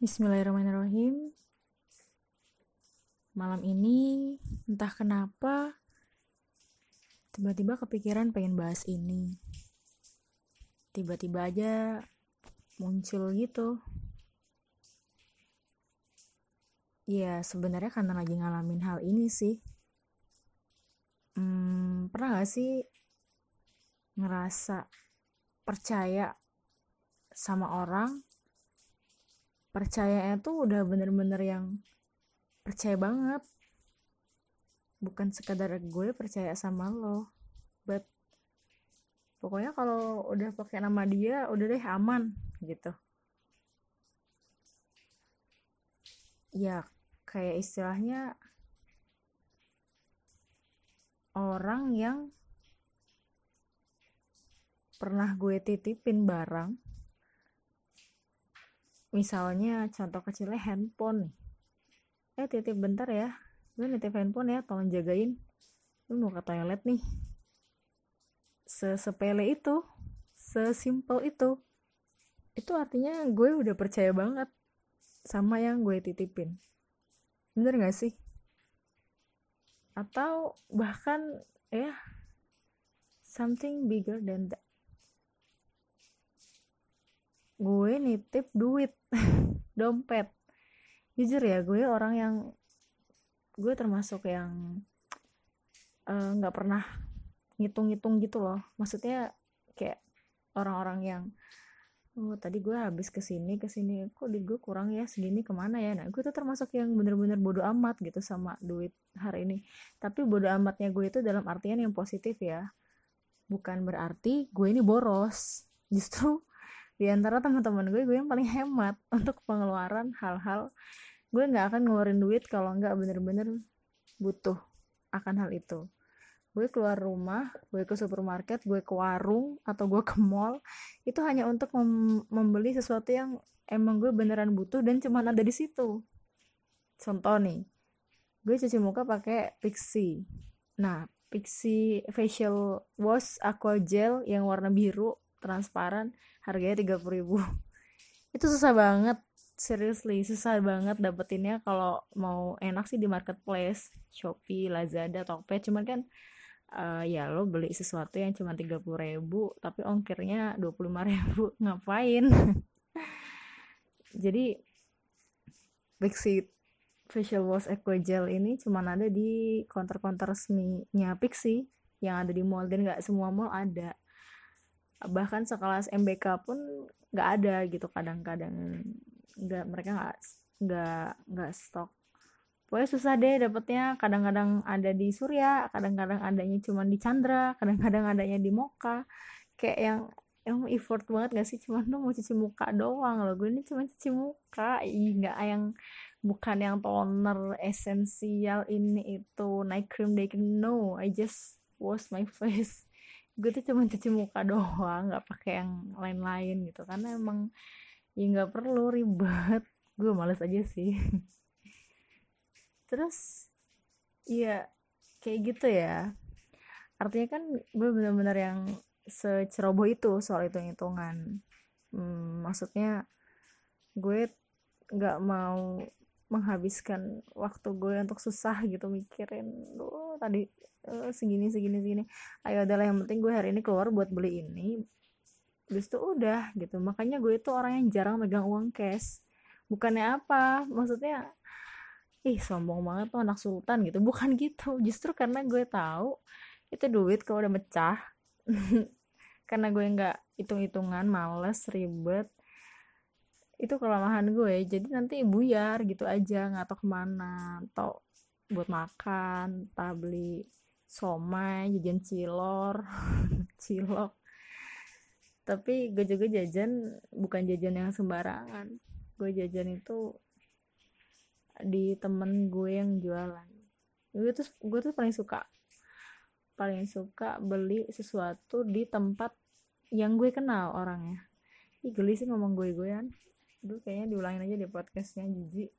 Bismillahirrahmanirrahim. Malam ini entah kenapa tiba-tiba kepikiran pengen bahas ini. Tiba-tiba aja muncul gitu. Ya sebenarnya karena lagi ngalamin hal ini sih. Hmm, pernah gak sih ngerasa percaya sama orang percayanya tuh udah bener-bener yang percaya banget. Bukan sekadar gue percaya sama lo but pokoknya kalau udah pakai nama dia udah deh aman gitu. Ya kayak istilahnya orang yang pernah gue titipin barang misalnya contoh kecilnya handphone eh titip bentar ya. Gue nitip handphone ya tolong jagain. Lu mau ke toilet nih. Sesepele itu sesimpel itu. Itu artinya gue udah percaya banget sama yang gue titipin. Bener gak sih? Atau bahkan ya something bigger than that gue nitip duit dompet. Jujur ya gue orang yang gue termasuk yang eh, nggak uh, pernah ngitung-ngitung gitu loh. Maksudnya kayak orang-orang yang oh tadi gue habis ke sini ke sini kok di gue kurang ya? Segini ke mana ya? Nah gue tuh termasuk yang bener-bener bodoh amat gitu sama duit hari ini. Tapi bodoh amatnya gue itu dalam artian yang positif ya. Bukan berarti gue ini boros. Justru di antara teman-teman gue gue yang paling hemat untuk pengeluaran hal-hal gue nggak akan ngeluarin duit kalau nggak bener-bener butuh akan hal itu. Gue keluar rumah gue ke supermarket gue ke warung atau gue ke mall itu hanya untuk mem membeli sesuatu yang emang gue beneran butuh dan cuma ada di situ. Contoh nih gue cuci muka pakai Pixi. Nah Pixi facial wash aqua gel yang warna biru transparan harganya tiga puluh ribu. Itu susah banget seriously susah banget dapetinnya kalau mau enak sih di marketplace shopee lazada tokped. Cuman kan uh, ya lo beli sesuatu yang cuma tiga puluh ribu tapi ongkirnya dua puluh lima ribu ngapain? Jadi Pixie facial wash eco gel ini cuma ada di counter-counter resminya Pixie yang ada di mall dan nggak semua mall ada bahkan sekelas MBK pun nggak ada gitu kadang-kadang nggak mereka nggak nggak nggak stok. Pokoknya susah deh dapetnya kadang-kadang ada di Surya kadang-kadang adanya cuma di Chandra kadang-kadang adanya di Moka kayak yang emang effort banget gak sih? Cuman tuh mau cuci muka doang loh gue ini cuma cuci muka. Ih nggak yang bukan yang toner esensial ini itu night cream day cream. No I just wash my face gue tuh cuma cuci muka doang nggak pakai yang lain-lain gitu. Karena emang ya nggak perlu ribet. Gue males aja sih. Terus iya kayak gitu ya. Artinya kan gue bener-bener yang seceroboh itu soal hitung-hitungan. Hmm, maksudnya gue nggak mau menghabiskan waktu gue untuk susah gitu mikirin lo tadi uh, segini segini segini. Ayo adalah yang penting gue hari ini keluar buat beli ini. Tuh udah gitu. Makanya gue itu orang yang jarang megang uang cash. Bukannya apa maksudnya ih sombong banget tuh anak sultan gitu. Bukan gitu. Justru karena gue tahu itu duit kalau udah mecah karena gue nggak hitung-hitungan males ribet itu kelemahan gue jadi nanti buyar gitu aja nggak tahu ke mana. Atau buat makan tak beli somai jajan cilor cilok. Tapi gue juga jajan bukan jajan yang sembarangan. Gue jajan itu di temen gue yang jualan. Gue tuh gue tuh paling suka paling suka beli sesuatu di tempat yang gue kenal orangnya. Ih geli sih ngomong gue-goean Duh kayaknya diulangin aja di podcastnya jijik